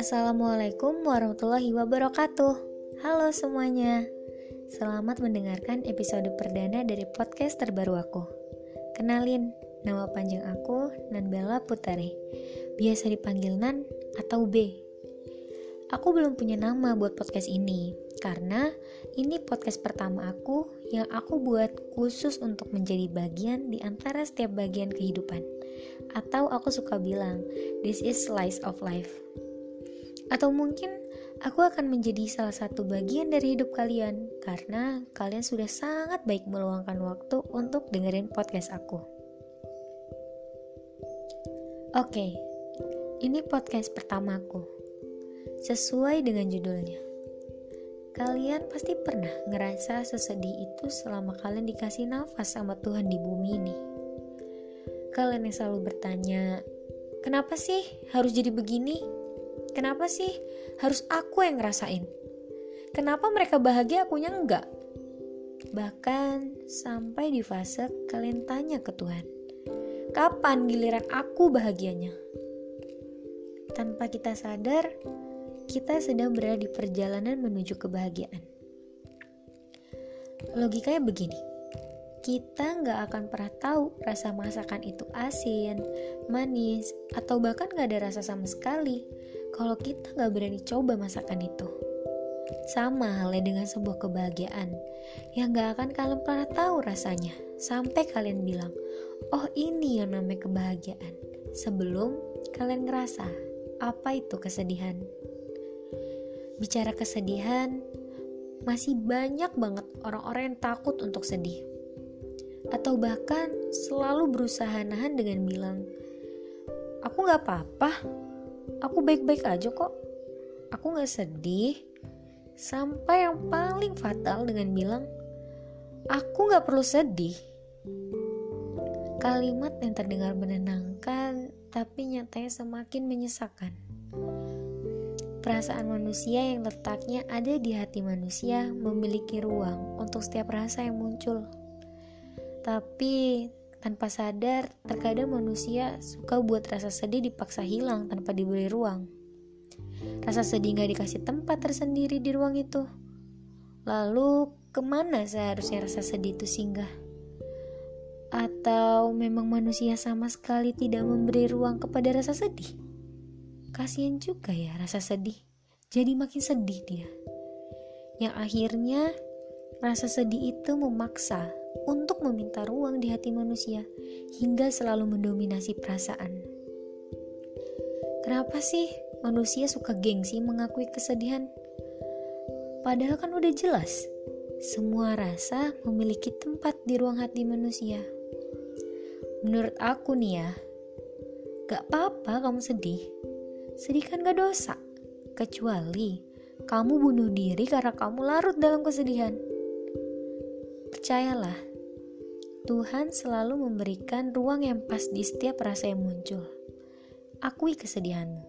Assalamualaikum warahmatullahi wabarakatuh. Halo semuanya. Selamat mendengarkan episode perdana dari podcast terbaru aku. Kenalin, nama panjang aku Nanbella Putari. Biasa dipanggil Nan atau B. Aku belum punya nama buat podcast ini karena ini podcast pertama aku yang aku buat khusus untuk menjadi bagian di antara setiap bagian kehidupan. Atau aku suka bilang, this is slice of life. Atau mungkin aku akan menjadi salah satu bagian dari hidup kalian karena kalian sudah sangat baik meluangkan waktu untuk dengerin podcast aku. Oke, ini podcast pertamaku. Sesuai dengan judulnya. Kalian pasti pernah ngerasa sesedih itu selama kalian dikasih nafas sama Tuhan di bumi ini. Kalian yang selalu bertanya, kenapa sih harus jadi begini? Kenapa sih harus aku yang ngerasain? Kenapa mereka bahagia akunya enggak? Bahkan sampai di fase kalian tanya ke Tuhan, kapan giliran aku bahagianya? Tanpa kita sadar, kita sedang berada di perjalanan menuju kebahagiaan. Logikanya begini, kita nggak akan pernah tahu rasa masakan itu asin, manis, atau bahkan nggak ada rasa sama sekali kalau kita nggak berani coba masakan itu. Sama halnya dengan sebuah kebahagiaan yang nggak akan kalian pernah tahu rasanya sampai kalian bilang, oh ini yang namanya kebahagiaan. Sebelum kalian ngerasa apa itu kesedihan. Bicara kesedihan, masih banyak banget orang-orang yang takut untuk sedih. Atau bahkan selalu berusaha nahan dengan bilang, aku gak apa-apa, aku baik-baik aja kok. Aku gak sedih. Sampai yang paling fatal dengan bilang, aku gak perlu sedih. Kalimat yang terdengar menenangkan, tapi nyatanya semakin menyesakan. Perasaan manusia yang letaknya ada di hati manusia memiliki ruang untuk setiap rasa yang muncul. Tapi tanpa sadar, terkadang manusia suka buat rasa sedih dipaksa hilang tanpa diberi ruang. Rasa sedih gak dikasih tempat tersendiri di ruang itu. Lalu, ke mana seharusnya rasa sedih itu singgah? Atau memang manusia sama sekali tidak memberi ruang kepada rasa sedih? Kasian juga ya rasa sedih. Jadi makin sedih dia. Yang akhirnya rasa sedih itu memaksa untuk meminta ruang di hati manusia hingga selalu mendominasi perasaan. Kenapa sih manusia suka gengsi mengakui kesedihan? Padahal kan udah jelas, semua rasa memiliki tempat di ruang hati manusia. Menurut aku nih ya, gak apa-apa kamu sedih. Sedih kan gak dosa, kecuali kamu bunuh diri karena kamu larut dalam kesedihan. Percayalah, Tuhan selalu memberikan ruang yang pas di setiap rasa yang muncul. Akui kesedihanmu.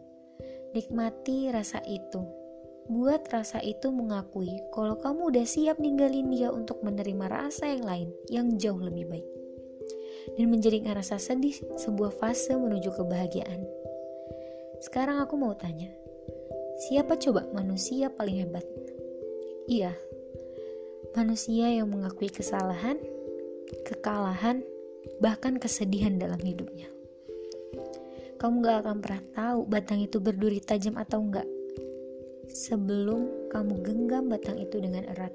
Nikmati rasa itu. Buat rasa itu mengakui kalau kamu udah siap ninggalin dia untuk menerima rasa yang lain yang jauh lebih baik. Dan menjadikan rasa sedih sebuah fase menuju kebahagiaan. Sekarang aku mau tanya, siapa coba manusia paling hebat? Iya, manusia yang mengakui kesalahan, kekalahan, bahkan kesedihan dalam hidupnya. Kamu gak akan pernah tahu batang itu berduri tajam atau enggak sebelum kamu genggam batang itu dengan erat.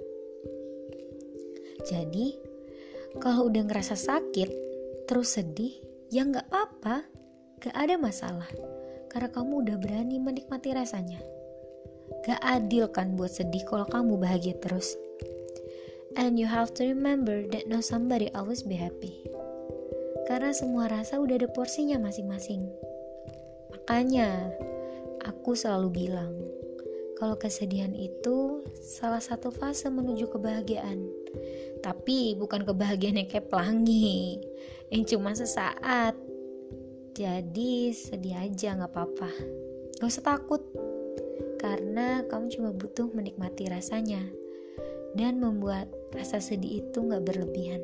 Jadi, kalau udah ngerasa sakit, terus sedih, ya nggak apa-apa, gak ada masalah, karena kamu udah berani menikmati rasanya. Gak adil kan buat sedih kalau kamu bahagia terus. And you have to remember that no somebody always be happy. Karena semua rasa udah ada porsinya masing-masing. Makanya, aku selalu bilang, kalau kesedihan itu salah satu fase menuju kebahagiaan. Tapi bukan kebahagiaan yang kayak pelangi, yang cuma sesaat. Jadi sedih aja gak apa-apa. Gak usah takut, karena kamu cuma butuh menikmati rasanya dan membuat rasa sedih itu gak berlebihan.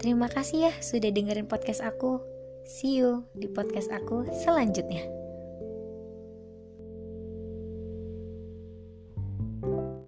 Terima kasih ya sudah dengerin podcast aku. See you di podcast aku selanjutnya.